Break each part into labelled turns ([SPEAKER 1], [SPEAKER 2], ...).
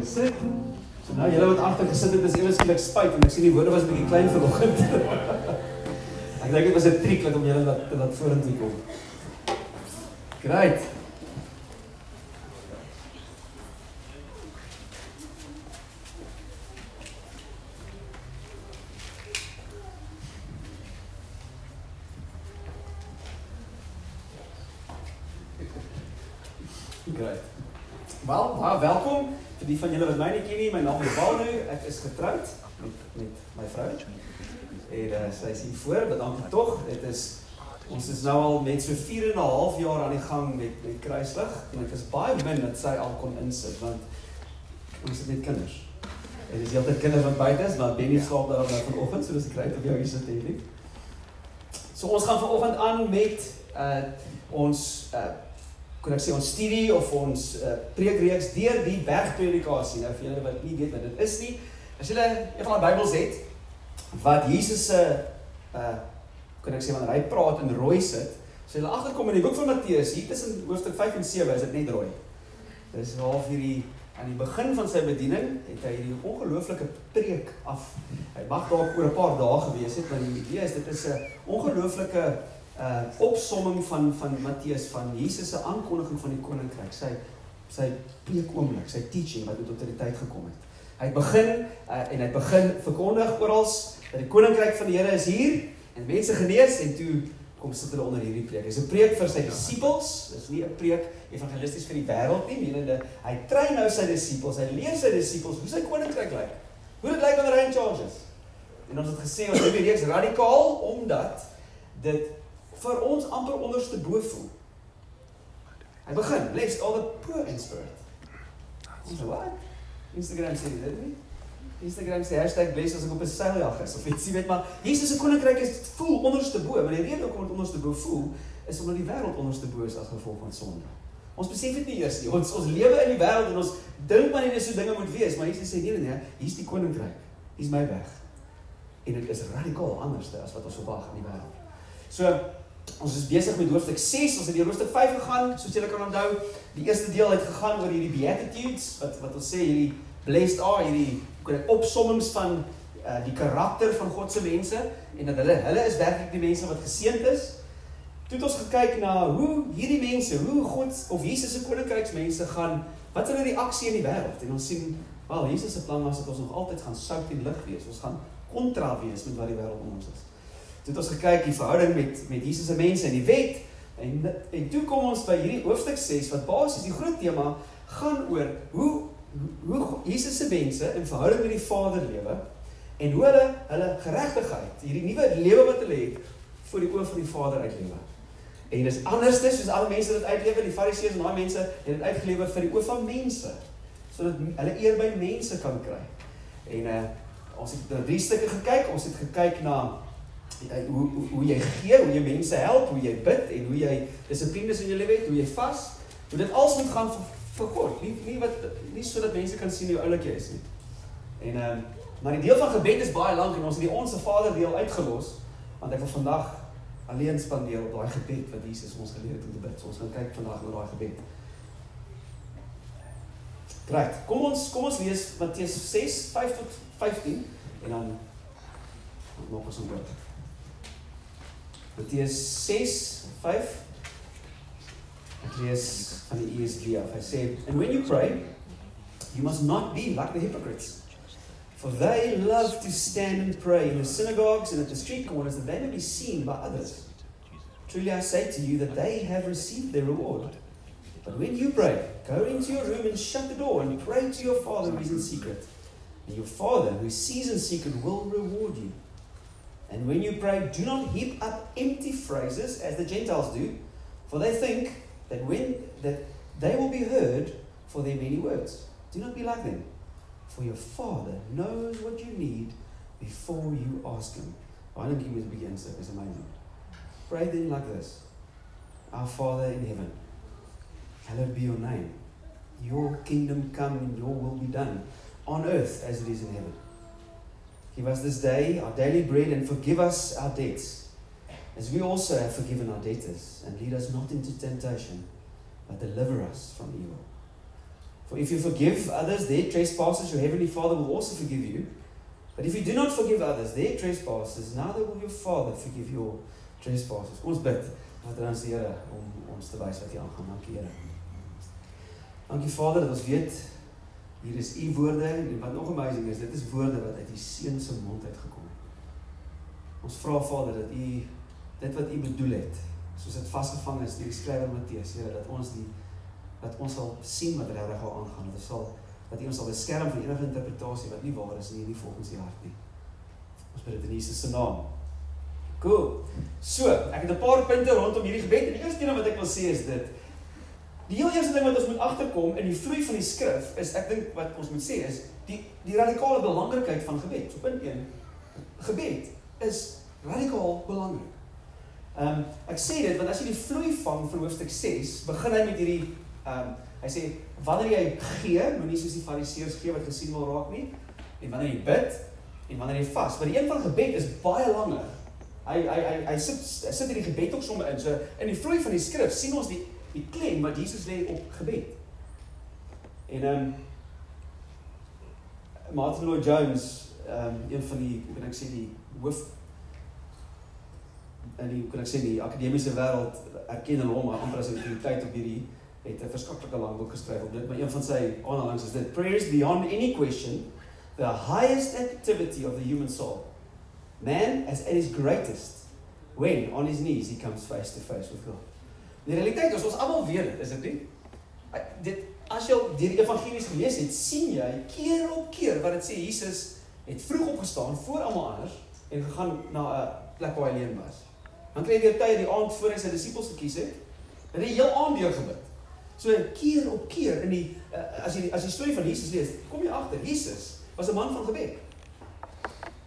[SPEAKER 1] Dis sit. So nou julle wat agter gesit het is ewe skielik spyt want ek sien die woorde was 'n bietjie klein vanoggend. ek dink dit was 'n triek om julle laat laat vorentoe kom. Great. Great. Wel, baie welkom vir die van julle wat my nie ken nie. My naam is Waldo. Ek is getroud met met my vrou. En uh, sy is hier voor, maar dankie tog. Dit is ons is nou al net so 4 en 'n half jaar aan die gang met met kruislig en ek is baie min dat sy al kon insit want ons het net kinders. En dis heeltyd kinders wat buite is, maar Benny slaap daar nou vanoggend, so dis kry op jou hier sit hier. So ons gaan vanoggend aan met uh ons uh kon ek sê ons studie of ons uh, preekreeks deur die bergpredikasie. Nou vir julle wat nie weet wat dit is nie, as julle een van die Bybels het wat Jesus se uh kon ek sê wanneer hy praat in rooi sit, so julle agterkom in die boek van Matteus, hier tussen hoofstuk 5 en 7 is dit net rooi. Dis half hierdie aan die begin van sy bediening het hy hierdie ongelooflike preek af. Hy mag dalk oor 'n paar dae gewees het, want die idee is dit is 'n ongelooflike uh opsomming van van Matteus van Jesus se aankondiging van die koninkryk. Sy sy preek oomblik, sy teaching wat met autoriteit gekom het. Hy begin uh, en hy begin verkondig oral dat die koninkryk van die Here is hier en mense genees en toe kom sit hulle onder hierdie preek. Dis 'n preek vir sy disippels. Dis nie 'n preek evangelisties vir die wêreld nie, menende hy trei nou sy disippels, hy leer sy disippels hoe sy koninkryk lyk. Hoe dit lyk wanneer hy in charge is. En ons het gesê ons het hierdie reeks radikaal omdat dit vir ons amper onderste bo voel. Hy begin, blessed all the poor in spirit. Ons wat? Instagram sê dit nie. Instagram sê hashtag blessed as ek op 'n seiljag is of iets, jy weet maar Jesus se koninkryk is voel onderste bo, maar die rede hoekom dit onderste bo voel is omdat die wêreld onderste bo is as gevolg van sonde. Ons besef dit nie eers nie. Ons ons lewe in die wêreld en ons dink maar net so dinge moet wees, maar Jesus sê nee nee, hier's die koninkryk. Hier's my weg. En dit is radikaal anders as wat ons verwag in die wêreld. So Ons is besig met hoofstuk 6. Ons het deur hoofstuk 5 gegaan, soos julle kan onthou. Die eerste deel het gegaan oor hierdie beatitudes wat wat ons sê hierdie blessed are, hierdie kon ek opsommings van uh, die karakter van God se mense en dat hulle hulle is werklik die mense wat geseënd is. Toe het ons gekyk na hoe hierdie mense, hoe God of Jesus se koninkryksmense gaan wat hulle reaksie in die wêreld en ons sien wel Jesus se plan was dat ons nog altyd gaan sout en lig wees. Ons gaan kontra wees met wat die wêreld om ons is. Toe het ons gekyk die verhouding met met Jesus se mense en die wet en en toe kom ons by hierdie hoofstuk 6 wat basies die groot tema gaan oor hoe hoe Jesus se mense in verhouding met die Vader lewe en hoe hulle hulle geregtigheid, hierdie nuwe lewe wat hulle het voor die oë van die Vader uitlewe. En dis anders as soos alle mense dit uitlewe, die Fariseërs en daai mense het dit uitgelewe vir die oë van mense sodat hulle eer by mense kan kry. En uh ons het na drie stukke gekyk, ons het gekyk na hoe hoe hoe jy gee, hoe jy mense help, hoe jy bid en hoe jy dissiplines in jou lewe het, hoe jy vas. Hoe dit alles moet gaan vir, vir God. Nie nie wat nie sodat mense kan sien hoe oulik jy is nie. En ehm um, maar die deel van gebed is baie lank en ons het die onsse Vader deel uitgelos want ek wil vandag alleen spandeer op daai gebed wat Jesus ons geleer het om te bid. So ons gaan kyk vandag oor daai gebed. Reg. Kom ons kom ons lees Matteus 6 5 tot 15 en dan maak ons hom bid. Matteus 6 5 Ek lees van die ESV af. Hy sê, "And when you pray, you must not be like the hypocrites, for they love to stand and pray in the synagogues and at the street corners that they may be seen by others. Truly I say to you that they have received their reward. But when you pray, go into your room and shut the door and pray to your Father who is in secret. And your Father who sees in secret will reward you." And when you pray, do not heap up empty phrases as the Gentiles do, for they think that when that they will be heard for their many words. Do not be like them, for your Father knows what you need before you ask Him. I don't give you the beginning, so it's amazing. Pray then like this Our Father in heaven, hallowed be your name. Your kingdom come and your will be done on earth as it is in heaven. Give us this day our daily bread and forgive us our debts, as we also have forgiven our debtors. And lead us not into temptation, but deliver us from evil. For if you forgive others their trespasses, your heavenly Father will also forgive you. But if you do not forgive others their trespasses, neither will your Father forgive your trespasses. Ons bid. Wat ons die Here om ons te wys wat hier aangaan. Dankie Here. Dankie Vader dat ons weet hier is u woorde en wat nog amazing is, dit is woorde wat uit u seun se mond uitgekom het. Ons vra Vader dat u dit wat u bedoel het, soos dit vasgevang is deur die skrywer Matteus, Here, dat ons die dat ons sal sien wat regtig gaan aangaan. Dit sal dat U ons sal beskerm van enige interpretasie wat nie waar is nie, nie volgens U hart nie. Ons bid dit in Jesus se naam. Cool. So, ek het 'n paar punte rondom hierdie gebed. Die eerste ding wat ek wil sê is dit. Die heel eerste ding wat ons moet agterkom in die vloei van die skrif is ek dink wat ons moet sê is die die radikale belangrikheid van gebed. So punt 1. Gebed is radikaal belangrik. Ehm um, ek sê dit want as jy die vloei vang van hoofstuk 6, begin hy met hierdie ehm um, hy sê wanneer jy gee, moenie soos die fariseërs gee wat gesien wil raak nie. En wanneer jy bid en wanneer jy vas, maar die een van gebed is baie langer. Hy hy hy hy sit hy sit hierdie gebed ook sommer in. So in die vloei van die skrif sien ons die die klem wat Jesus lê op gebed. En ehm um, Martin Lloyd Jones, ehm um, een van die hoe kan ek sê die hoof in die hoe kan ek sê die akademiese wêreld erken hom amper as 'n autoriteit op hierdie het 'n verskriklike lang boek geskryf op dit, maar een van sy aanhalings is dit prayers beyond any question the highest activity of the human soul. Man as at his greatest when on his knees he comes face to face with God. Die realiteit is ons almal weet dit, is dit nie? Dit as jy die evangelies gelees het, sien jy keer op keer wat dit sê Jesus het vroeg opgestaan voor almal anders en gegaan na 'n plek waar hy alleen was. Dan kry jy weer tyd die aand voor hy sy disippels gekies het. En hy heel aand deur gebid. So keer op keer in die uh, as jy as jy storie van Jesus lees, kom jy agter Jesus was 'n man van gebed.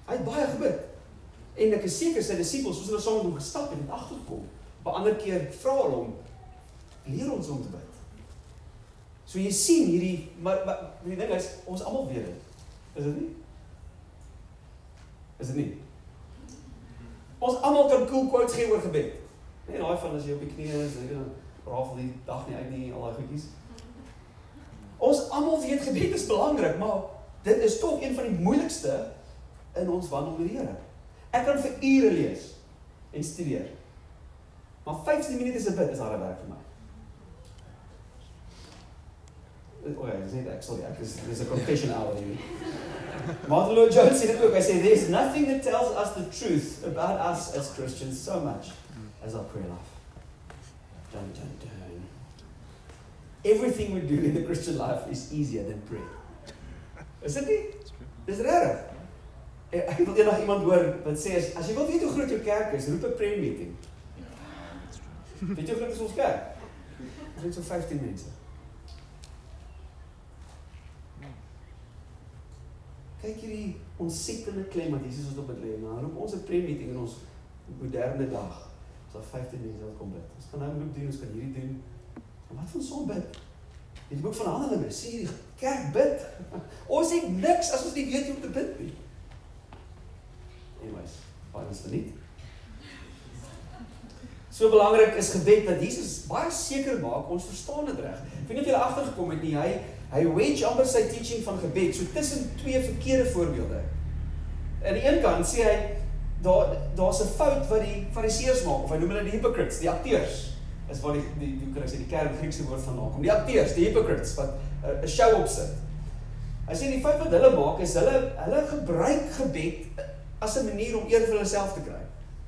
[SPEAKER 1] Hy het baie gebid. En ek is seker sy disippels, soos hulle saam met hom gestap het, het agterkom. 'n ander keer vra hulle hom leer ons om te bid. So jy sien hierdie maar, maar die ding is ons almal weet dit. Is dit nie? Is dit nie? Ons almal kan cool quotes gee oor gebed. Nee, daai van as jy op die knieë is, jy rafel die dag nie uit nie, al daai goedjies. Ons almal weet gebed is belangrik, maar dit is tog een van die moeilikste in ons wandel met die Here. Ek kan vir ure lees en studeer. Maar 15 minute se bid is harde werk vir my. O ja, dis net ek sorry, ek is dis 'n confession hour hier. Martin Lloyd Jones sê dit ook. Hy sê there's nothing that tells us the truth about us as Christians so much as our prayer life. Dun, dun, dun. Everything we do in the Christian life is easier than prayer. Is dit nie? Dis reg. Ek wil eendag iemand hoor wat sê as jy wil weet hoe groot jou kerk is, roep 'n prayer meeting. Weet jy hoe groot is ons kerk? Ons het so 15 mense. Kyk hierdie ontsettende klem wat Jesus op het lê. Nou roep ons 'n prayer meeting in ons moderne dag. Ons het 15 mense wat kom bid. Ons kan nou moet doen, ons kan hierdie doen. En wat van son bid? Die boek van Handelinge sê die kerk bid. Ons het niks as ons nie weet hoe om te bid nie. Anyways, baie is verniet. So belangrik is gebed dat Jesus baie seker maak ons verstaan dit reg. Ek weet nie of julle agtergekom het nie, hy hy wedge amper sy teaching van gebed so tussen twee verkeerde voorbeelde. Aan die een kant sê hy daar daar's 'n fout wat die fariseërs maak of hy noem hulle die hypocrites, die akteurs. Is wat die die hoe kan ek sê die kern Griekse woord vandaan kom. Die akteurs, die hypocrites wat eh, 'n uh, show opsit. Hy sê die fout wat hulle maak is hulle hulle gebruik gebed as 'n manier om eer vir hulle self te kry.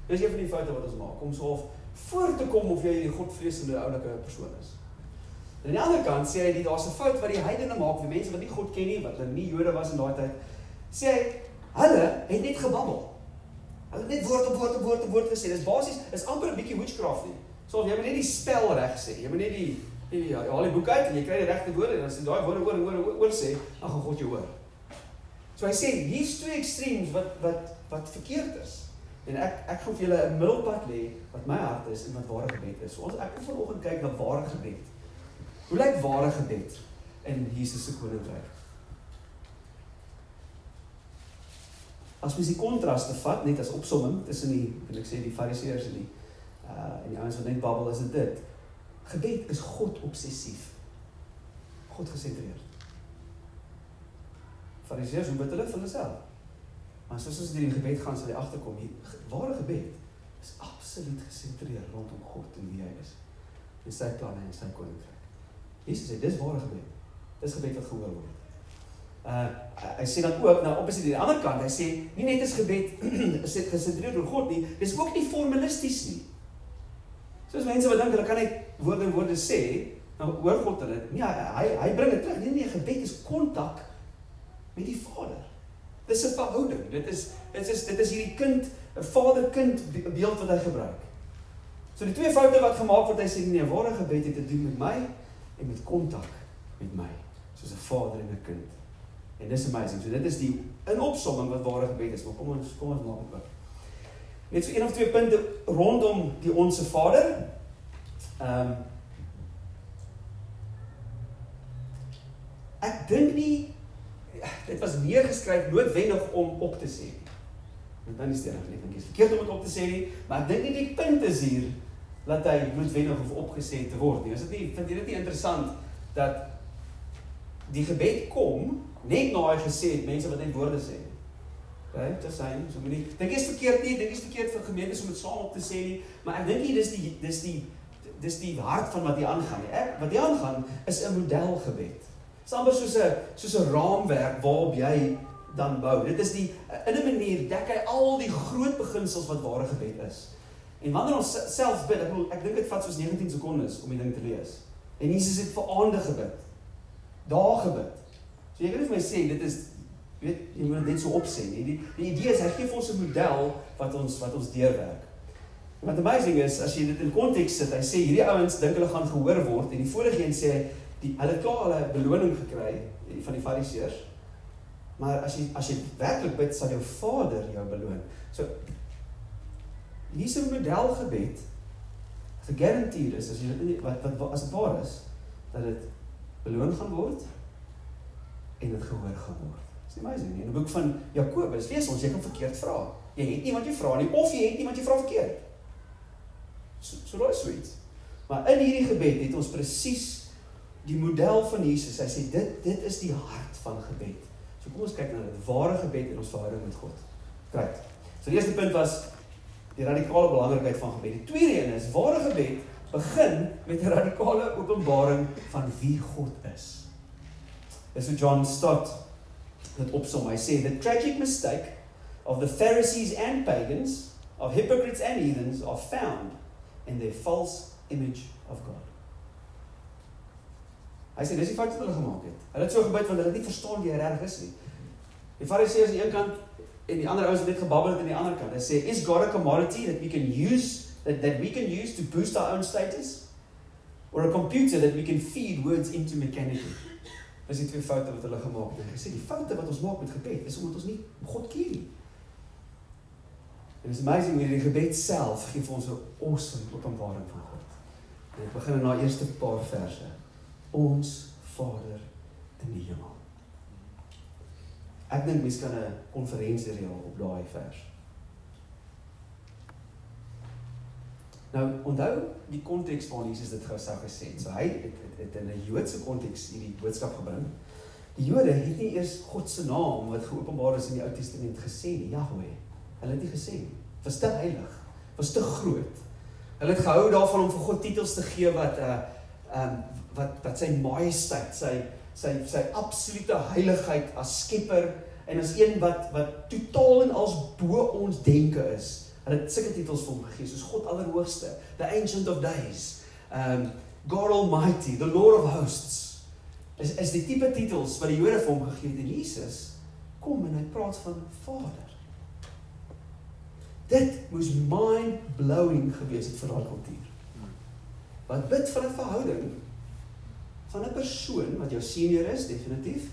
[SPEAKER 1] Dis een van die foute wat ons maak om so half voor te kom of jy 'n godvreesende oulike persoon is. En aan die ander kant sê hy daar's 'n fout wat die heidene maak vir mense wat nie God ken nie, wat hulle nie Jode was in daai tyd. Sê hy hulle het net gebabbel. Hulle net woord op woord op woord op woord gesê. Dis basies is amper 'n bietjie witchcraft nie. So jy moet net die spel reg sê. Jy moet net die die ja, al die boek uit en jy kry die regte woorde en as jy daai woorde oor en oor oor sê, dan gaan God jou hoor. So hy sê hier's twee extremes wat wat wat verkeerd is. En ek ek gaan vir julle 'n middelpad lê wat my hart is en wat ware gebed is. So ons ek wil vanoggend kyk na ware gebed. Hoe lyk ware gebed in Jesus se koninkryk? As mens die kontraste vat net as opsomming tussen die wil ek sê die fariseërs en die uh en die ouens wat net babbel is dit dit. Gebed is God obsessief. God gesentreerd. Fariseërs hoe bid hulle vir hulself? Maar soos ons deur die gebed gaan, sal jy agterkom, hier ware gebed is absoluut gesentreer rondom God en wie hy is. En sy planne en sy koninkryk. Jesus sê dis ware gebed. Dis gebed wat gehoor word. Uh hy sê dan ook nou aan die ander kant, hy sê nie net is gebed is dit gesentreer oor God nie, dis ook nie formalisties nie. Soos mense wat dink hulle kan net woorde woorde sê, nou hoor God hulle. Nee, hy hy bring dit terug. Nee nee, gebed is kontak met die Vader. Dis 'n verhouding. Dit is dit is dit is hierdie kind, 'n vader-kind beeld wat hy gebruik. So die twee foute wat gemaak word, hy sê nee, ware gebed het te doen met my en met kontak met my, soos 'n vader en 'n kind. En dis amazing. So dit is die in opsomming wat ware gebed is. Maar kom ons kom ons maak dit oop. Net so een of twee punte rondom die onsse Vader. Ehm um, Ek dink nie dit was neergeskryf noodwendig om op te sê nie. Dit dan is dit nie. Ek dink dit is verkeerd om dit op te sê nie, maar ek dink nie die punt is hier dat hy noodwendig of opgesê te word nie. Is dit nie vind jy dit nie interessant dat die gebed kom net na hy gesê het mense wat net woorde sê. Right? Dit sê so moenie dink jy's verkeerd nie, dink jy's verkeerd vir gemeentes om dit saam op te sê nie, maar ek dink hier dis die dis die dis die hart van wat hier aangaan. Ek wat hier aangaan is 'n modelgebed. Dis amper soos 'n soos 'n raamwerk waarop jy dan bou. Dit is die in 'n manier dek hy al die groot beginsels wat ware gebed is. En wanneer ons self bid, ek bedoel ek dink dit vat soos 19 sekondes om die ding te lees. En Jesus het vir aande gebid. Daar gebid. So jy kan nie vir my sê dit is weet jy moet dit so opsê nie. Die die idee is hy gee vir ons 'n model wat ons wat ons deurwerk. Wat amazing is as jy dit in konteks sit, hy sê hierdie ouens dink hulle gaan gehoor word en die vorige een sê die hulle klaar hulle beloning gekry van die fariseërs. Maar as jy as jy werklik bid, sal jou Vader jou beloon. So hier's 'n model gebed. Gegarandeerd is as jy wat wat as dit waar is dat dit beloon gaan word en dit gehoor gaan word. Dis amazing. In die boek van Jakobus lees ons jy kan verkeerd vra. Jy het nie wat jy vra nie of jy het nie wat jy vra verkeerd. So so daai sweet. Maar in hierdie gebed het ons presies die model van Jesus. Hy sê dit dit is die hart van gebed. So kom ons kyk na dit ware gebed en ons verhouding met God. Kyk. So die eerste punt was die radikale belangrikheid van gebed. Die tweede een is ware gebed begin met 'n radikale openbaring van wie God is. Dis hoe John Stott dit opsom. Hy sê the tragic mistake of the Pharisees and pagans, of hypocrites and heathens are found in their false image of God. Hy sê dis die fout wat hulle gemaak het. Hulle het so gebid want hulle het nie verstaan wie hy reg is nie. Die Fariseërs aan die een kant en die ander ouens het net gebabbel aan die ander kant. Hy sê is God a commodity that we can use that that we can use to boost our own status or a computer that we can feed words into mechanically. Dis die twee foute wat hulle gemaak het. Hy sê die foute wat ons maak met gebed is omdat ons nie God ken nie. En it's amazing hoe die gebed self gee vir ons 'n awesome openbaring van God. En ek begin in na eerste paar verse ons Vader in die hemel. Ek dink mens kan 'n konferensie reël op daai vers. Nou onthou die konteks waarin Jesus dit gesê gesê het. So hy het, het, het in 'n Joodse konteks hierdie boodskap gebring. Die Jode het nie eers God se naam wat geopenbaar is in die Ou Testament gesê nie, Jahweh. Hulle het nie gesê nie. Was te heilig, was te groot. Hulle het gehou daarvan om vir God titels te gee wat uh, ehm um, wat wat sy majesteit, sy sy sy absolute heiligheid as skepper en as een wat wat totaal en als bo ons denke is. Hulle het sulke titels vir hom gegee soos God Allerhoogste, the ancient of days, um God Almighty, the Lord of hosts. Is is die tipe titels wat die Jode vir hom gegee het en Jesus kom en hy praat van Vader. Dit moes mind blowing gewees het vir daai kultuur. Wat bid van 'n verhouding van 'n persoon wat jou senior is definitief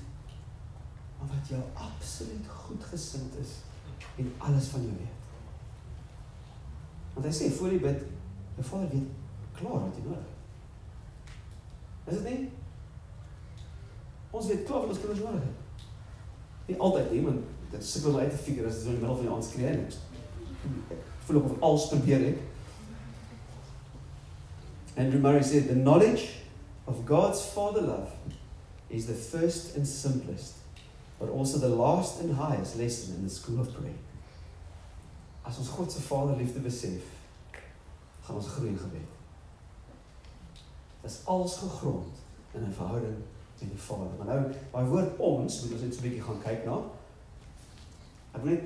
[SPEAKER 1] maar wat jou absoluut goedgesind is en alles van jou weet. Want hy sê voor jy bid, jou Vader weet klaar wat jy nodig het. Is dit nie? Ons weet klaar wat ons kinders nodig het. Nie altyd nie, want dit sukkel my uit te figure as dit so in die middel van die aand skree en ek voel of alles probeer het. Andrew Murray said the knowledge of God's father love is the first and simplest, but also the last and highest lesson in the school of prayer. As ons God se Vaderliefde besef, gaan ons groei in gebed. Dit is als gegrond in 'n verhouding met die Vader. Maar nou, daai woord ons, moet ons net so 'n bietjie gaan kyk na. Ek wil net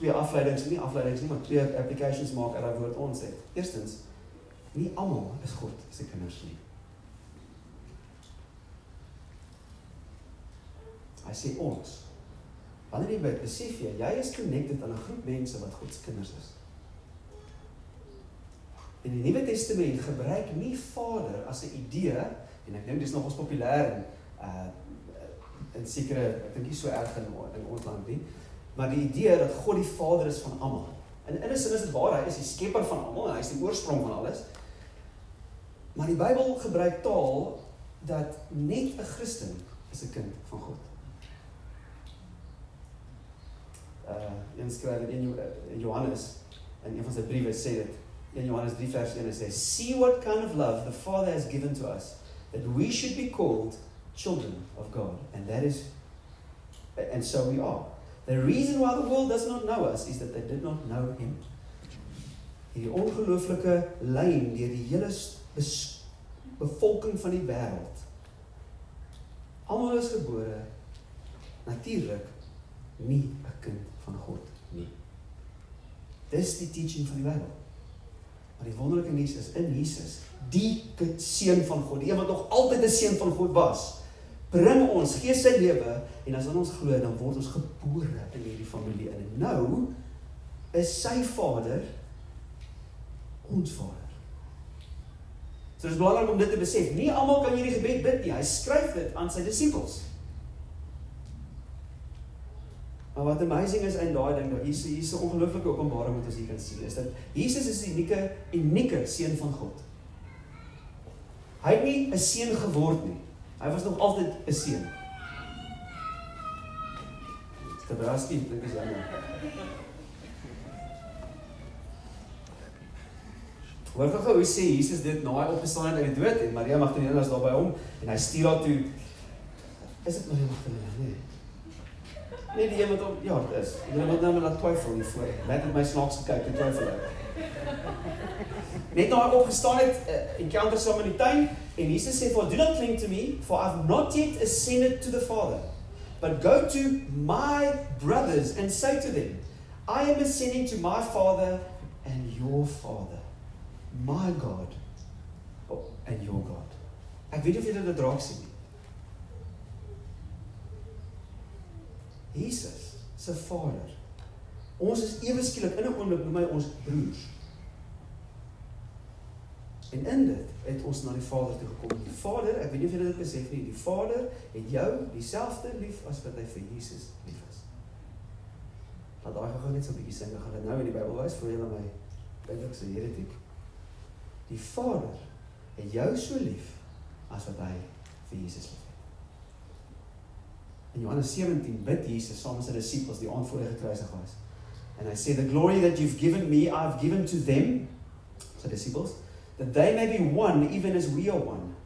[SPEAKER 1] twee afleidings, nie afleidings nie, maar twee applications maak uit daai woord ons het. Eerstens, nie almal is God se kinders nie. Hy sê ons. Wanneer jy besef jy, jy is connected aan 'n groep mense wat God se kinders is. In die Nuwe Testament gebruik nie Vader as 'n idee en ek dink dis nogals populêr in uh in sekere ek dink nie so erg in in ons land nie, maar die idee dat God die Vader is van almal. En in 'n sin is dit waar, hy is die skepper van almal en hy is die oorsprong van alles. Maar die Bybel gebruik taal dat net 'n Christen is 'n kind van God. uh een skrywer in Johannes in een van sy briewe sê dit in Johannes 3 vers 1 sê see what kind of love the father has given to us that we should be called children of God and that is and so we are the reason why the world does not know us is that they did not know him hierdie ongelooflike lyn deur die hele bevolking van die wêreld almal is gebore natuurlik nie 'n kind van God nie. Dis die teaching van die Bybel. Maar die wonderlike nuus is in Jesus, die seun van God, die een wat nog altyd 'n seun van God was, bring ons gees sy lewe en as ons glo dan word ons gebore in hierdie familie in. En nou is sy Vader ons Vader. So dit is belangrik om dit te besef. Nie almal kan hierdie gebed bid nie. Hy skryf dit aan sy disippels. Maar wat amazing is in daai ding dat hier hier is 'n ongelooflike openbaring wat ons hier kan sien is dat Jesus is 'n unieke unieke seun van God. Hy het nie 'n seun geword nie. Hy was nog altyd 'n seun. Stadraski, dit is jammer. Hoor gou hoe sê Jesus dit na hy opgestaan het uit die dood en Maria Magdalena is daar by hom en hy stuur haar toe. Is dit Maria Magdalena? Nee. Nee, die een wat op ja, dit is. Jy moet nou maar laat twyfel hier voor. Net met my snaaks gekyk en twyfel ek. Net nou hy opgestaan het uh, en kanter saam in die tuin en Jesus sê for do not cling to me for I've not yet ascended to the Father but go to my brothers and say to them I am ascending to my Father and your Father my God oh, and your God. Ek weet of jy dit raak sien. Jesus se Vader. Ons is ewe skielik in 'n oomblik noem hy ons broers. En in dit het ons na die Vader toe gekom. Die Vader, ek weet nie of julle dit besef nie, die Vader het jou dieselfde lief as wat hy vir Jesus lief is. Laat daai gou net so 'n bietjie sing, gaan dit nou in die Bybel wys vir julle my Bybelse heretiek. Die Vader het jou so lief as wat hy vir Jesus lief In Johannes 17 bid Jesus saam met sy disippels die aand voor hy gekruisig was. And I say the glory that you've given me I've given to them so disciples that they may be one even as we are one.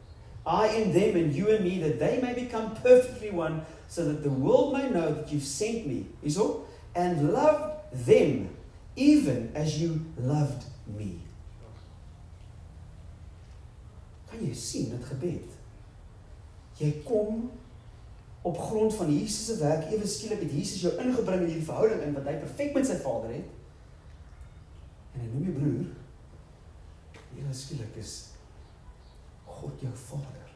[SPEAKER 1] I in them and you in me that they may become perfectly one so that the world may know that you've sent me. Hierso and loved them even as you loved me. Kan jy sien dit gebed? Jy kom op grond van Jesus se werk ewe skielik het Jesus jou ingebring in hierdie verhouding in wat hy perfek met sy Vader het. En hy noem jou broer. Ewe skielik is God jou Vader.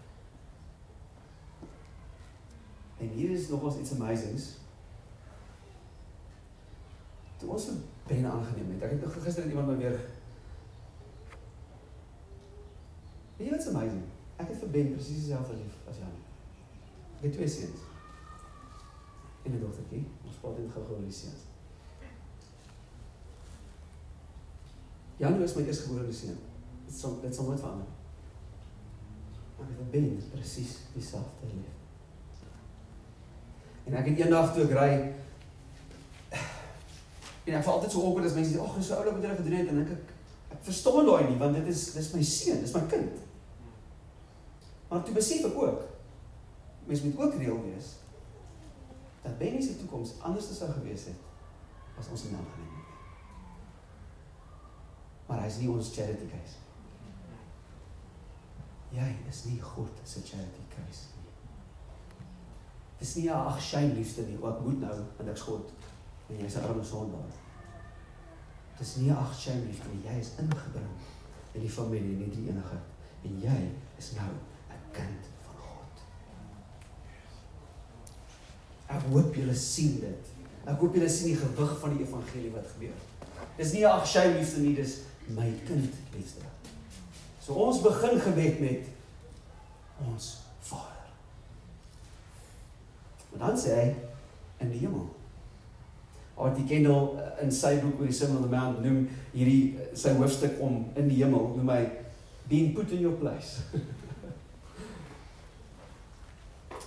[SPEAKER 1] En hier is nog ons iets amazings. Toe ons vir Ben aangeneem het. Ek het nog gister net iemand my weer Weet jy wat's amazing? Ek het vir Ben presies dieselfde lief as Jan. Ek het twee seuns. En 'n dogtertjie. Ons praat net gou-gou oor die seuns. Jan is my eersgebore seun. Sal dit sal nooit verander. Maar dit ben presies dieselfde lief. En ek het eendag toe ek ry en ek voel altyd so awkward as mense sê, "Ag, dis so oulik wat jy gedoen het." En ek ek, ek verstaan daai nie, want dit is dis my seun, dis my kind. Maar toe besef ek ook mens moet ook reël wees dat Benny se toekoms anders sou gewees het as ons hom aangeneem het. Maar hy's nie ons charity case. Jy is nie God se charity case nie. Dis nie 'n ag shame liefde nie, wat moet nou en ek's God en jy's 'n arme sondaar. Dis nie 'n ag shame liefde nie, jy is ingebring in die familie, nie die enige en jy is nou 'n kind van God. Ek hoop julle sien dit. Ek hoop julle sien die gewig van die evangelie wat gebeur. Dis nie 'n ag shame liefde nie, dis my kind liefde. So ons begin gebed met ons Vader. Maar dan sê hy in die hemel. Artie Kendall eh, in sy boek oor die Sermon on the Mount noem hierdie eh, sy hoofstuk om in die hemel noem hy being put in your place.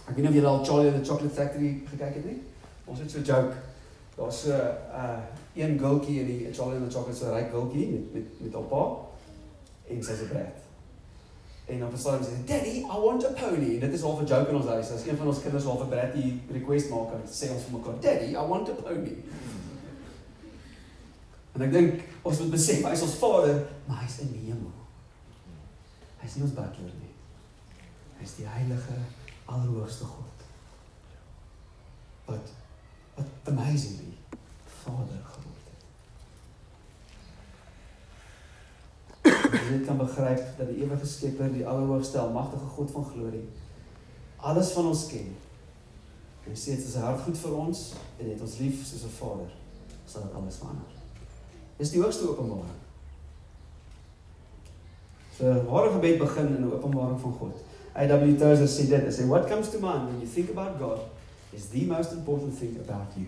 [SPEAKER 1] Ek weet nie of julle al Charlie and the Chocolate Factory gekyk het nie. Ons het so 'n joke. Daar's so 'n uh, een girltjie in die Charlie and the Chocolate so 'n ryk girltjie met met met haar pa en sy se brat. En dan verstaan sy, "Daddy, I want a pony." En dit is al 'n joke in ons huis. As een van ons kinders al vir Bratty request maak, dan sê ons vir mekaar, "Daddy, I want a pony." En ek dink ons moet besef, hy is ons Vader, maar hy's in die hemel. Hy's nie ons butler nie. Hy's die heilige, allerhoogste God. Wat wat amazingly Vader het. Jy kan begryp dat die ewige Skepper, die allerhoogste, almagtige God van glorie, alles van ons ken. En sê dit is 'n hart goed vir ons en het ons lief soos 'n Vader, sal dit alles verander. Dis die hoogste openbaring. So ware gebed begin in 'n openbaring van God. A.W. Tozer sê dit, hy sê what comes to mind when you think about God is the most important thing about you.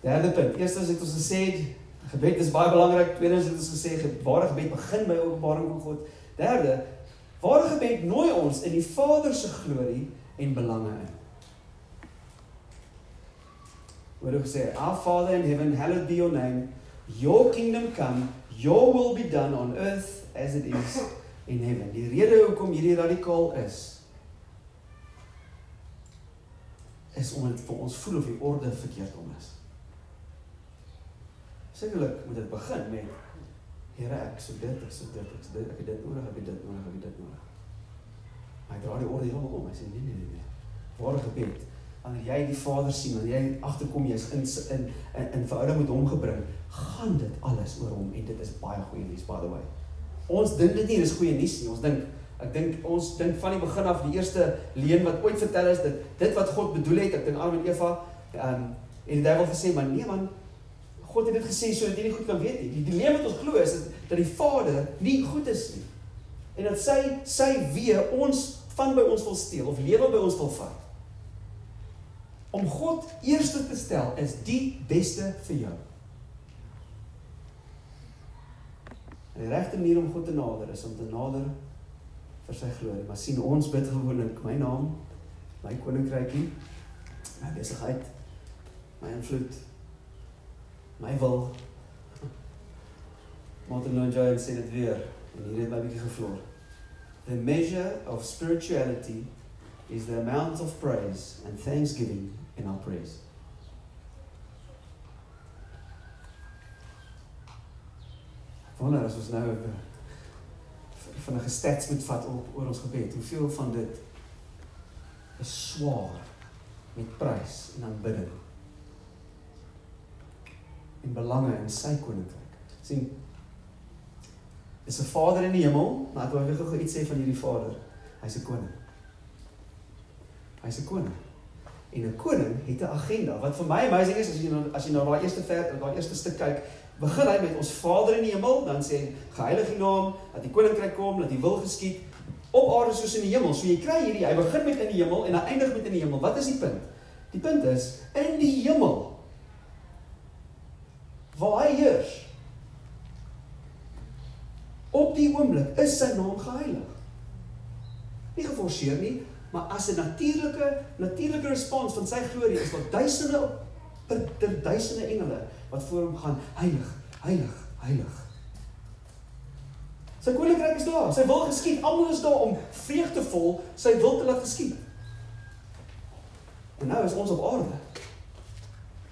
[SPEAKER 1] Derde punt. Eerstens het ons gesê gebed is baie belangrik. Tweedens het ons gesê ware gebed begin by openbaring van God. Derde, ware gebed nooi ons in die Vader se glorie en belange in. Word gesê, "Our Father in heaven, hallowed be your name. Your kingdom come, your will be done on earth as it is in heaven." Die rede hoekom hierdie radikaal is is om dit vir ons voel of die orde verkeerd om is. Sekerlik moet dit begin met Here, ek so dit, ek so dit, ek so dit, ek het dit nodig, ek het dit nodig, ek het dit nodig. Maar hy dra die orde heeltemal om. Hy sê nee nee nee nee. Ware gebed wanneer jy die Vader sien, wanneer jy agterkom jy's in in in, in verhouding met hom gebring, gaan dit alles oor hom en dit is baie goeie nuus by the way. Ons dink dit nie dis goeie nuus nie. Ons dink ek dink ons dink van die begin af die eerste leen wat ooit vertel is dat dit wat God bedoel het, ek dink Adam en Eva ehm um, en die duiwel gesê maar nee man God het dit gesê sodat jy nie goed kan weet nie. Die dilemma wat ons glo is dat, dat die Vader nie goed is nie. En dat sy sy wee ons van by ons wil steel of lewe by ons wil vat om God eerste te stel is die beste vir jou. En die regte manier om God te nader is om te nader vir sy glorie. Maar sien ons bid gewoonlik my naam, my koninkrykie, my besigheid, my invloed, my wil. Martin Lloyd Jones sê dit weer en hier het my bietjie gevloer. The measure of spirituality is the amount of praise and thanksgiving in our prayers. Wonder as ons nou van 'n gestats moet vat op oor ons gebed. Hoeveel van dit is swaar met prys en aanbidding en belange in sy koninkryk. sien is 'n Vader in die hemel, maar ek wil weer gou iets sê van hierdie Vader. Hy's 'n koning. Hy's 'n koning. En 'n koning het 'n agenda. Wat vir my amazing is as jy nou as jy na daai eerste vers, daai eerste stuk kyk, begin hy met ons Vader in die hemel, dan sê hy geheilig U naam, dat die koninkryk kom, dat U wil geskied op aarde soos in die hemel. So jy kry hierdie, hy begin met in die hemel en hy eindig met in die hemel. Wat is die punt? Die punt is in die hemel waar hy heers. Op die oomblik is sy naam geheilig. Nie geforseer nie, maar as 'n natuurlike natuurlike respons van sy glorie is wat duisende per ter duisende engele wat voor hom gaan heilig, heilig, heilig. Sy koninkryk is daar. Sy wil geskied. Almal is daar om vreugdevol sy wil te laat geskied. En nou is ons op aarde.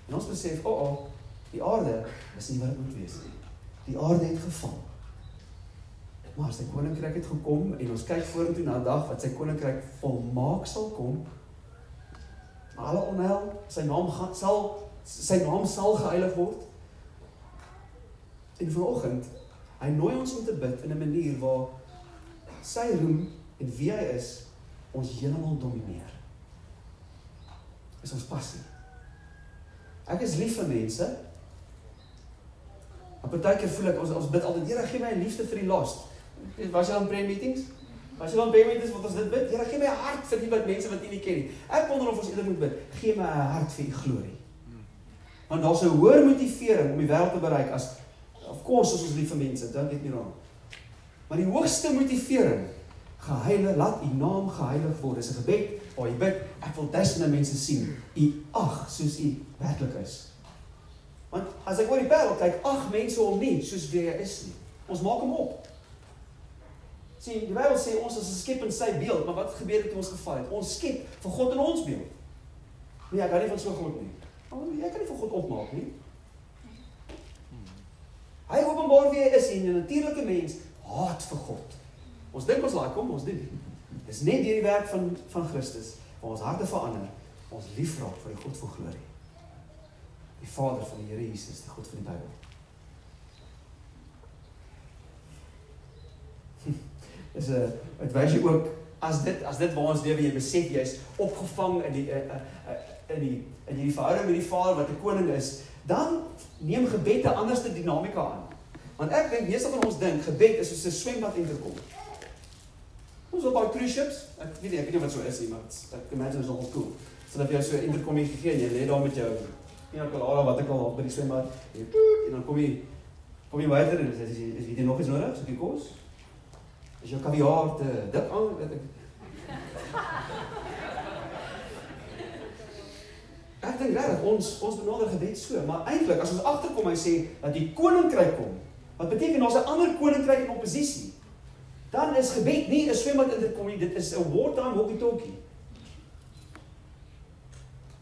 [SPEAKER 1] En ons besef, o, oh, oh, die aarde is nie wat dit moet wees nie. Die aarde het geval. Maar sy koninkryk het gekom en ons kyk vorentoe na 'n dag wat sy koninkryk volmaak sal kom. Alle onheil, sy naam gaan sal sy naam sal geheilig word. En vanoggend Hy nooi ons om te bid in 'n manier waar sy roem en wie hy is ons heeltemal domineer. Is ons passie. Ek is lief vir mense. Op 'n tydjie voel ek ons ons bid altyd, Here, gee my 'n liefde vir die lost. Was jy aan prayer meetings? Was jy aan prayer meetings wat ons dit bid? Here, gee my 'n hart vir die wat mense wat U nie ken nie. Ek wonder of ons eerder moet bid, gee my 'n hart vir U glorie. Want daar's 'n hoër motivering om die wêreld te bereik as Of course is ons lief vir mense, don't get me wrong. Maar die hoogste motivering, geheilig, laat u naam geheilig word. Dis 'n gebed waar jy bid, ek wil duisende mense sien. U ag soos u werklik is. Want as ek oor die wêreld kyk, ag mense om nie soos wie hy is nie. Ons maak hom op. Sien, die Bybel sê ons is geskep in sy beeld, maar wat gebeur het in ons geval het? Ons skep vir God in ons beeld. Nee, ek hou nie van so God nie. Maar jy kan nie vir God opmaak nie. Hy openbaar wie hy is en 'n natuurlike mens haat vir God. Ons dink ons like hom, ons doen nie. Dis net deur die werk van van Christus waar ons harte verander, ons lief raak vir die God van glorie. Die Vader van die Here Jesus, die God van die Bybel. Dis 'n dit wys jy ook as dit as dit waar ons lewe jy besef jy's opgevang in die uh, uh, in die in hierdie verhouding met die Vader wat 'n koning is dan neem gebed 'n anderste dinamika aan. Want ek dink meeste van ons dink gebed is soos 'n swembad interkom. Ons op cruise ships, ek weet nie, ek weet nie wat so is nie, maar ek imagine is nogal cool. So dat jy so interkom hier gegee en jy lê daar met jou Pina colada wat ek al by die swembad en, en dan kom jy kom jy buite en sê jy is jy nog iets nodig, so die kos? Is jou kaviaar te dik aan, weet ek. Ek dink regtig ons ons benader gebed so, maar eintlik as ons agterkom hy sê dat die koninkryk kom, wat beteken daar's 'n ander koninkryk in oppositie. Dan is gebed nie 'n swembad in dit kom nie, dit is 'n wartime walkie-talkie.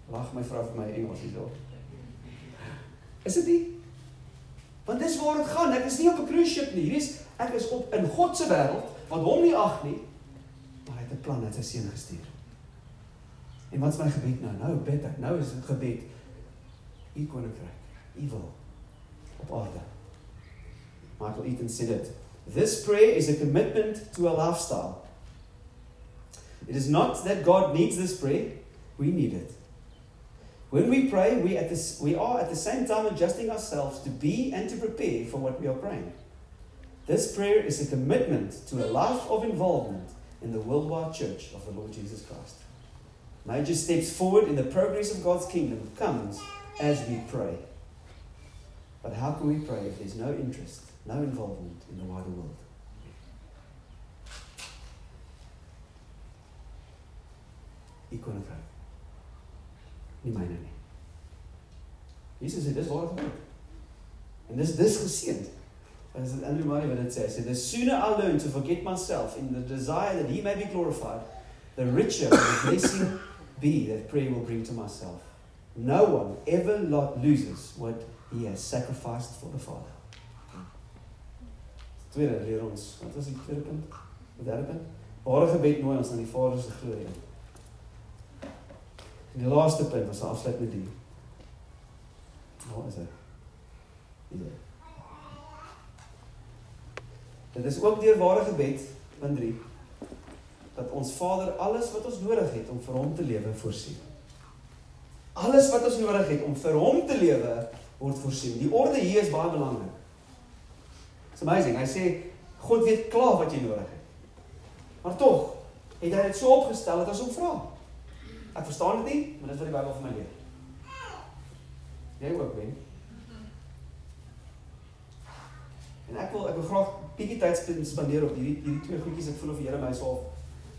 [SPEAKER 1] Lag my vrou vir my Engels hierso. Is dit nie? Want dis waar dit gaan. Ek is nie op 'n cruise ship nie. Hierdie is ek is op in God se wêreld wat hom nie ag nie, maar hy het 'n plan, hy het sy seun gestuur. En wat is my gebed nou? Nou bid ek. Nou is dit gebed. U koninkryk, u wil op aarde. Michael Eaton said it. This prayer is a commitment to a lifestyle. It is not that God needs this prayer, we need it. When we pray, we, at this, we are at the same time adjusting ourselves to be and to prepare for what we are praying. This prayer is a commitment to a life of involvement in the worldwide church of the Lord Jesus Christ. Major steps forward in the progress of God's kingdom comes as we pray. But how can we pray if there's no interest, no involvement in the wider world? Nie myne nie. Jesus sê dis waar dit gebeur. En dis dis geseënd. As Andrew Murray wat dit sê, sê the sooner I learn to forget myself in the desire that he may be glorified, the richer the blessing be that prayer will bring to myself. No one ever loses what he has sacrificed for the Father. Tweede leer ons, wat was die tweede punt? Die derde punt? Ware gebed nooi ons aan die Vader se glorie. En die laaste punt was afsluit met die. Wat is dit? Hier. Dit is ook deur ware gebed, punt 3 dat ons Vader alles wat ons nodig het om vir hom te lewe voorsien. Alles wat ons nodig het om vir hom te lewe word voorsien. Die orde hier is baie belangrik. It's amazing. Hy sê God weet klaar wat jy nodig het. Maar tog het hy dit so opgestel dat ons hom vra. Ek verstaan dit nie, maar dit is wat die Bybel vir my leer. Jy ook, Ben. En ek wil ek wil graag bietjie tyd spandeer op hierdie hierdie twee goedjies ek voel of die Here my sal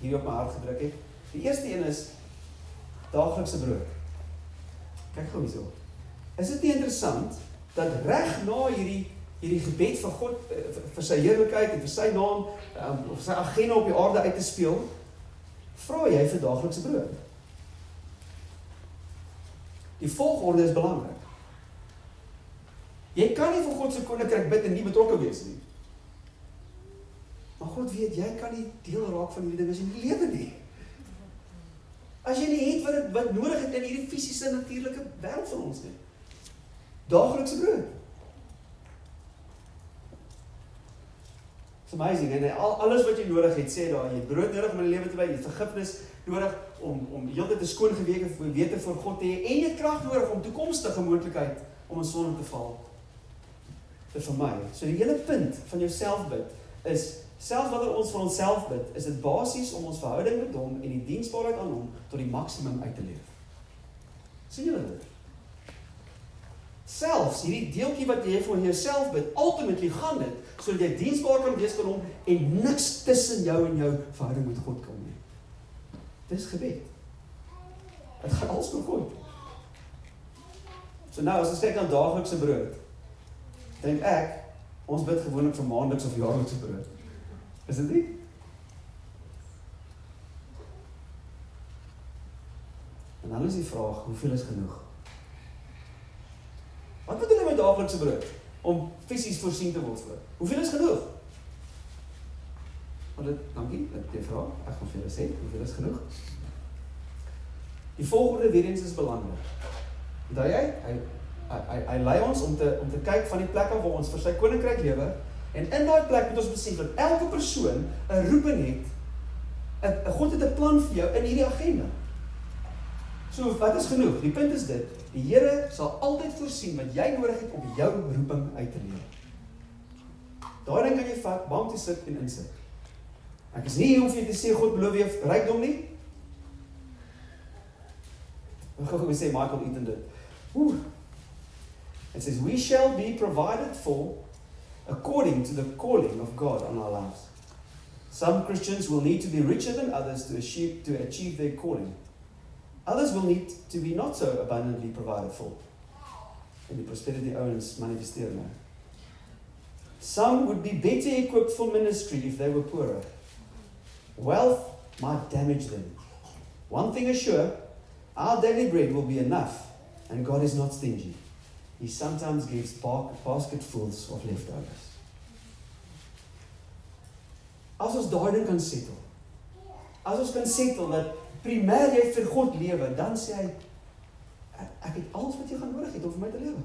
[SPEAKER 1] hier op my hart gedruk het. Die eerste een is daaglikse brood. Kyk gou hierso. Is dit nie interessant dat reg na hierdie hierdie gebed vir God uh, vir sy heerlikheid en vir sy naam um, of sy agenda op die aarde uit te speel, vra jy vir daaglikse brood. Die volgorde is belangrik. Jy kan nie vir God se koninkryk bid en nie betrokke wees nie. Maar God weet jy kan nie deel raak van hierdie dinge in die lewe nie. As jy nie het wat dit wat nodig het in hierdie fisiese natuurlike wêreld van ons nie. Daaglikse brood. It's amazing en al alles wat jy nodig het sê daar jy brood nodig om die lewe te bly, jy vergifnis nodig om om heeltyd 'n skoon gewete voor wete voor God te hê en jy krag nodig om toekomstige moontlikheid om in sonde te val. Dit vir my. So die hele punt van jou selfbid is selfs wanneer ons vir onsself bid, is dit basies om ons verhouding met Hom en die diensbaarheid aan Hom tot die maksimum uit te leef. sien julle dit? Selfs hierdie deeltjie wat jy vir jouself bid, ultimately gaan dit sodat jy diensbaar kan wees vir Hom en niks tussen jou en jou verhouding met God kom nie. Dis gebed. Dit gaan alles oor God. So nou as ons kyk aan daaglikse brood, dink ek ons bid gewoonlik vir maandeliks of jaarlikse brood. Is dit nie? En dan is die vraag, hoeveel is genoeg? Wat bedoel jy met daaglikse brood? Om fisies voorsien te word vir. Hoeveel is genoeg? Maar dit, dankie, dit jy vra. Ek gaan vir julle sê, hoeveel is genoeg? Die volgende weer eens is belangrik. Onthou jy? Hy hy hy, hy lei ons om te om te kyk van die plekke waar ons vir sy koninkryk lewe en in daai plek moet ons besef dat elke persoon 'n roeping het. 'n God het 'n plan vir jou in hierdie agenda. So wat is genoeg? Die punt is dit, die Here sal altyd voorsien wat jy nodig het om jou roeping uit te leef. Daarin kan jy vat, bank toe sit en insit. Ek is nie hier om vir jou te sê God beloof jou rykdom nie. Ek gou gou sê Michael Eaton dit. Ooh. It says we shall be provided for according to the calling of God on our lives. Some Christians will need to be richer than others to achieve to achieve their calling. Others will need to be not so abundantly provided for. En die prosperity owens manifesteer nou. Some would be better equipped for ministry if they were poorer. Wealth might damage them. One thing is sure, our daily bread will be enough, and God is not stingy. He sometimes gives basketfuls of leftovers. As ons daarin kan settle. As ons kan settle dat primêr jy vir God lewe, dan sê hy ek het alles wat jy gaan nodig het om vir my te lewe.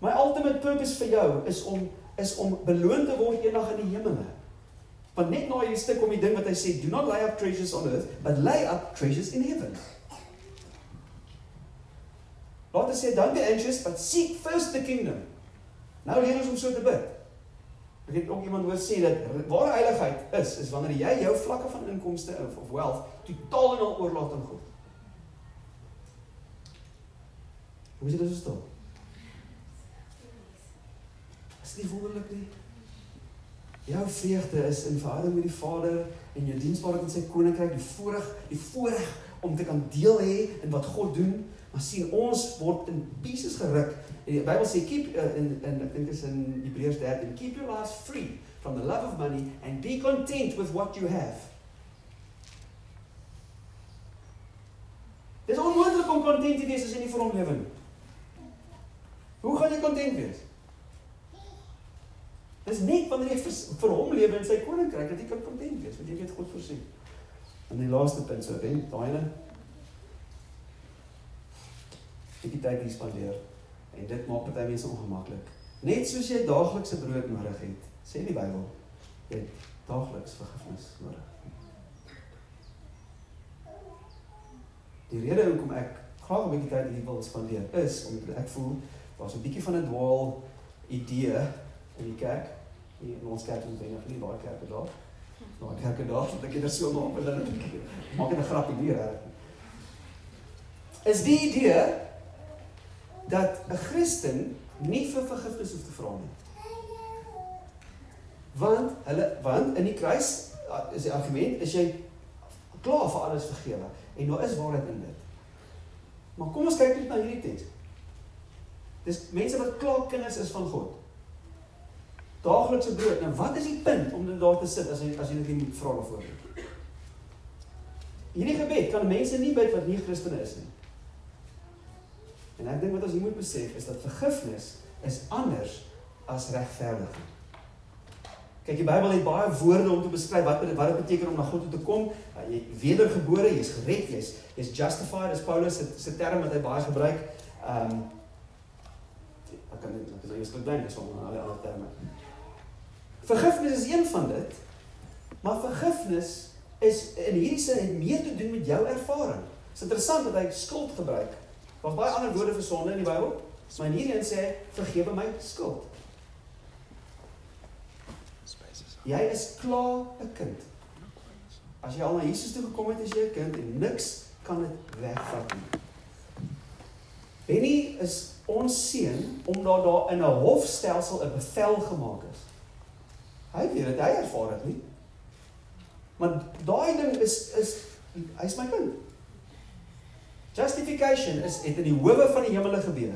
[SPEAKER 1] My ultimate purpose vir jou is om is om beloon te word eendag in die hemele. Want net na hierdie stuk om die ding wat hy sê, do not lay up treasures on earth, but lay up treasures in heaven. Ons sê don't be anxious, but seek first the kingdom. Nou leer ons om so te bid. Ek het ook iemand hoor sê dat ware heiligheid is is wanneer jy jou vlakke van inkomste of, of wealth totaal en al oorlaat aan God. Hoe is dit as dit staan? Is dit wonderlik nie? Jou vreugde is in verhouding met die Vader en jou diensbaarheid in sy koninkryk, die voorreg, die voorreg om te kan deel hê in wat God doen. Maar sien ons word in pieces geruk Die Bybel sê keep uh, in in ek dink is in Hebreërs 13 keep your lives free from the love of money and be content with what you have. Dis onmoontlik om kontent te wees as jy nie vir hom lewe nie. Hoe gaan jy kontent wees? Dis net wanneer jy vir, vir hom lewe in sy koninkryk dat jy kan kontent wees, want jy weet God voorsien. En die laaste punt so, wen daai ene. Het tyd hier spandeer. En dit maak party mense ongemaklik. Net soos jy daaglikse brood nodig het, sê die Bybel, jy het daagliks vergifnis nodig. Die rede hoekom ek graag 'n bietjie tyd hier wil spandeer is omdat ek voel daar's 'n bietjie van 'n dwaal idee kerk. Hier in ons kerk is baie nie baie kerke daar. Nou ek kerk daar, dat ek dit so maak, maar dan maak ek 'n grapie hier. Is die idee dat 'n Christen nie vir vergifnis hoef te vra nie. Want hulle want in die kruis is die argument is jy klaar vir alles vergewe en daar is waarheid in dit. Maar kom ons kyk net na hierdie teks. Dis mense wat klaar kinders is van God. Daaglikse brood. Nou wat is die punt om dit daar te sit as jy as jy dit nie vra daarvoor nie? Hierdie gebed kan mense nie bid wat nie Christene is nie. En ek dink wat ons hier moet besef is dat vergifnis is anders as regverdiging. Kyk, die Bybel het baie woorde om te beskryf wat wat dit beteken om na God toe te kom. Uh, jy wedergebore, jy's gered, jy's jy's justified as Paulus se se term wat hy baie gebruik. Ehm um, ek kan net ek is eers gedink is om alle ander terme. Vergifnis is een van dit. Maar vergifnis is in hierdie sin het meer te doen met jou ervaring. Dit is interessant dat hy skuld gebruik. Daar's baie ander woorde vir sonde in die Bybel, maar in hierdie een sê vergewe my skuld. Jy is klaar 'n kind. As jy al na Jesus toe gekom het as jy 'n kind en niks kan dit wegvat nie. Benny is ons seun omdat daar in 'n hofstelsel 'n bevel gemaak is. Hy weet dit, hy ervaar dit nie. Maar daai ding is is hy's my kind. Justification is het in die howe van die hemele gebeur.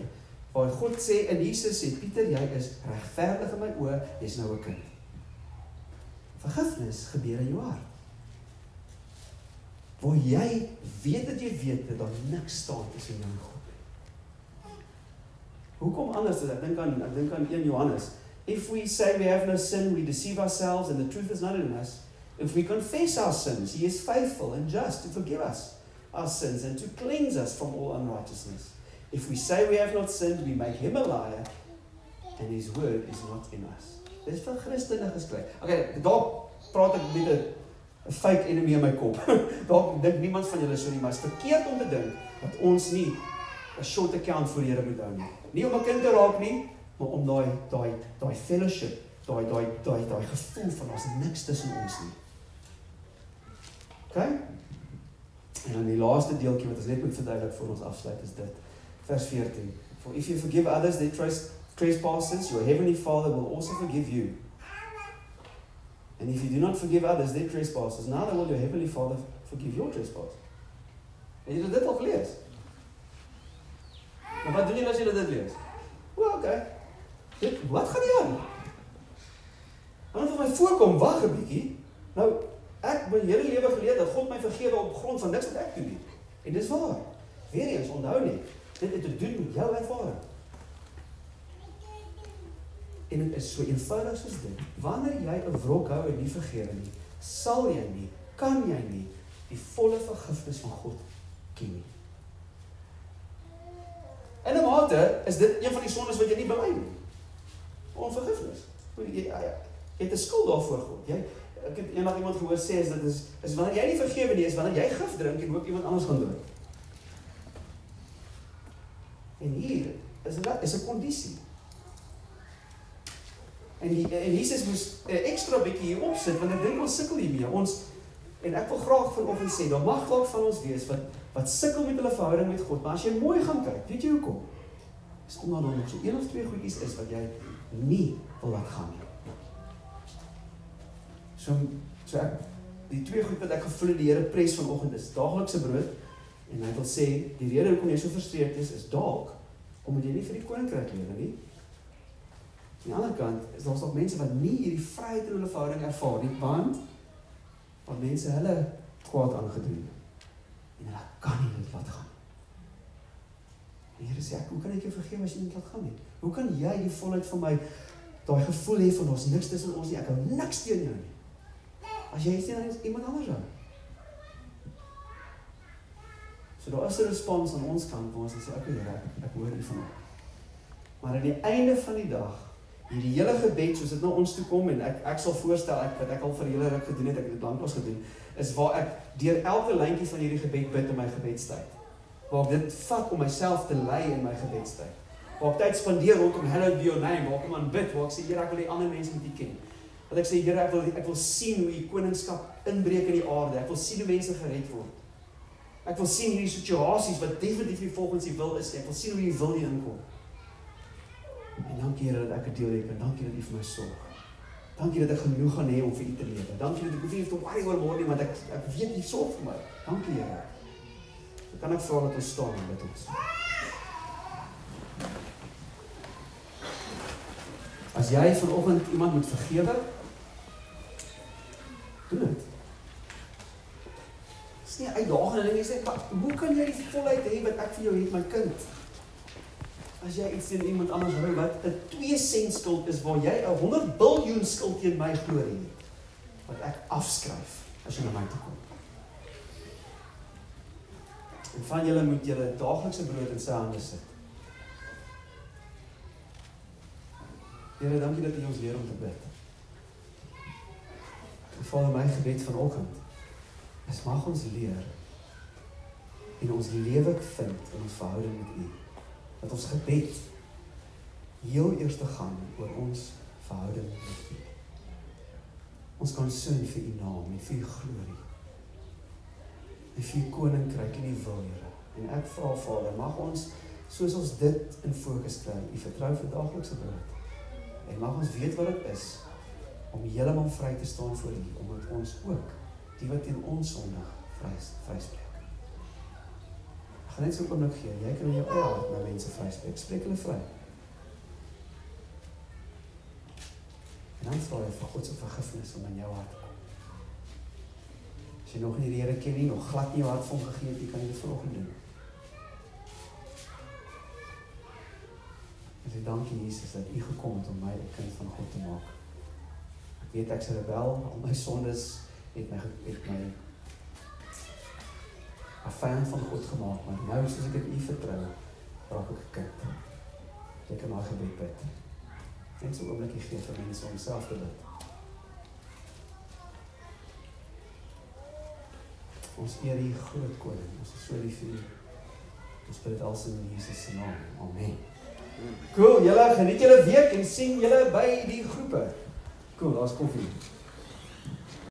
[SPEAKER 1] Waar God sê in Jesus sê Pieter jy is regverdig in my oë, jy's nou 'n kind. Vergifnis gebeur in jou hart. Waar jy weet dat jy weet dat daar niks staan tussen jou en God nie. Hoekom anders as ek dink aan ek dink aan 1 Johannes. If we say we have no sin, we deceive ourselves and the truth is not in us. If we confess our sins, he is faithful and just to forgive us our sins and to cleanse us from all unrighteousness. If we say we have not sinned, we make him a liar and his word is not in us. Dis vir Christene geskryf. Okay, dalk praat ek met 'n fake enemy in my kop. dalk dink niemand van julle so nie, maar dit is verkeerd om te dink dat ons nie 'n short account voor die Here moet hou nie. Nie om 'n kind te raak nie, maar om daai daai daai fellowship, daai daai daai daai gevoel van ons niks tussen ons nie. Okay? En dan die laaste deeltjie wat ons net moet verduidelik voor ons afsluit is dit. Vers 14. For if you forgive others their trespasses, your heavenly Father will also forgive you. And if you do not forgive others their trespasses, neither will your heavenly Father forgive your trespasses. Het jy dit al gelees? Maar wat doen jy as jy dit lees? O, okay. Dit wat gaan nie aan? Want as my voorkom, wag 'n bietjie. Nou, ek my hele lewe geleer dat God my vergewe op grond van niks wat ek doen nie. En dis waar. Weereens onthou net, dit het te doen met jou ervaring. En dit is so eenvoudig soos dit. Wanneer jy 'n wrok hou en nie vergewe nie, sal jy nie, kan jy nie die volle vergifnis van God ken nie. En 'n mate is dit een van die sondes wat jy nie bely nie. Onvergifnis. Jy ja, ja, het 'n skuld daarvoor God. Jy ek het eendag iemand gehoor sê is dit is is wanneer jy nie vergewe nie, is wanneer jy gif drink en hoop iemand anders gaan dood. En hier is dit is 'n kondisie. En die en Jesus moes 'n uh, ekstra bietjie hier opsit want ek dink ons sukkel hiermee. Ons en ek wil graag vanoggend sê, daar mag dalk van ons wees wat wat sukkel met hulle verhouding met God, maar as jy mooi gaan kyk, weet jy hoekom? Is omdat daar nog so een of twee goedjies is wat jy nie wil laat gaan nie. So so ek die twee goed wat ek gevoel het die Here pres vanoggend is daaglikse brood en hy wil sê die rede hoekom jy so frustreerd is is dalk omdat jy nie vir die koninkryk lewe nie. Aan die ander kant is daar nog mense wat nie hierdie vryheid in hulle verhouding ervaar nie, want wat mense hulle kwaad aangedoen en hulle kan nie dit laat gaan. Die Here sê ek, hoe kan ek jou vergewe as jy nie laat gaan nie? Hoe kan jy die volheid van my daai gevoel hê van ons niks tussen ons nie, ek hou niks teen jou nie. As jy sien dan iemand anders hou. So daar is 'n respons aan ons kant waar ons sê ek Here, ek hoor U vanoggend. Maar aan die einde van die dag hierdie hele gebed soos dit na ons toe kom en ek ek sal voorstel ek wat ek al vir hele ruk gedoen het, ek het dit lanklaas gedoen, is waar ek deur elke lyntjie van hierdie gebed bid in my gebedstyd. Waar ek dit vat om myself te lei in my gebedstyd. Waar ek tyd spandeer rondom hello be your name, waar ek man bid, waar ek sê Here, ek wil hê ander mense moet U ken. Dat ek sê Here, ek wil ek wil sien hoe U koningskap inbreek in die aarde. Ek wil sien hoe mense gered word. Ek wil sien hierdie situasies wat definitief nie volgens U wil is nie. Ek wil sien hoe U wil hier inkom. En dankie Here dat ek 'n deel het en dankie dat U vir my sorg. Dankie dat ek genoeg gaan hê om vir U te lewe. Dankie dat ek hoef nie te worry oor môre nie, want ek ek weet U sorg vir my. Dankie Here. So kan ek vra dat ons staan en bid ons. As jy vanoggend iemand moet vergewe, doen dit. Dis nie uitdagende ding jy sê, "Hoe kan jy die volheid hê wat ek vir jou het, my kind?" As jy iets teen iemand anders hou wat 'n 2 sent skuld is waar jy 'n 100 biljoen skuld teen my glorie het, wat ek afskryf as jy na my toe kom. En van julle moet julle daaglikse brood in sy hande sit. Here, dankie dat U ons leer om te bid. Vader, my gebed vanoggend is mag ons leer en ons lewe vind in ons verhouding met U. Dat ons gebed heel eers te gaan oor ons verhouding met U. Ons kan sing vir U naam en vir U glorie. En vir U koninkryk en U wil, Here. En ek vra Vader, mag ons soos ons dit in fokus kry, U vertrou vir daaglikse brood. En mag ons weet wat dit is om heeltemal vry te staan voor U, omdat ons ook die wat teen ons sondig vry vryspreek. Gaan net so 'n oomblik gee. Jy kan in jou eie hart na mense vryspreek. Spreek hulle vry. En dan vra jy vir God se vergifnis om in jou hart te. As jy nog nie die Here ken nie, nog glad nie jou hart vir hom gegee het nie, kan jy dit vanoggend doen. Sê dankie Jesus dat U gekom het om my 'n kind van God te maak. Ek weet ek's 'n rebel, al my sondes het my het my 'n vyand van God gemaak, maar nou soos ek in U vertrou, raak ek 'n kind. Jy kan maar gebed bid. Net so 'n oombliekie gee vir mense om self te bid. Ons eer U groot koning. Ons is so lief vir U. Ons bid dit alsin in Jesus se naam. Amen. Cool, julle geniet julle week en sien julle by die groepe. Cool, daar's koffie.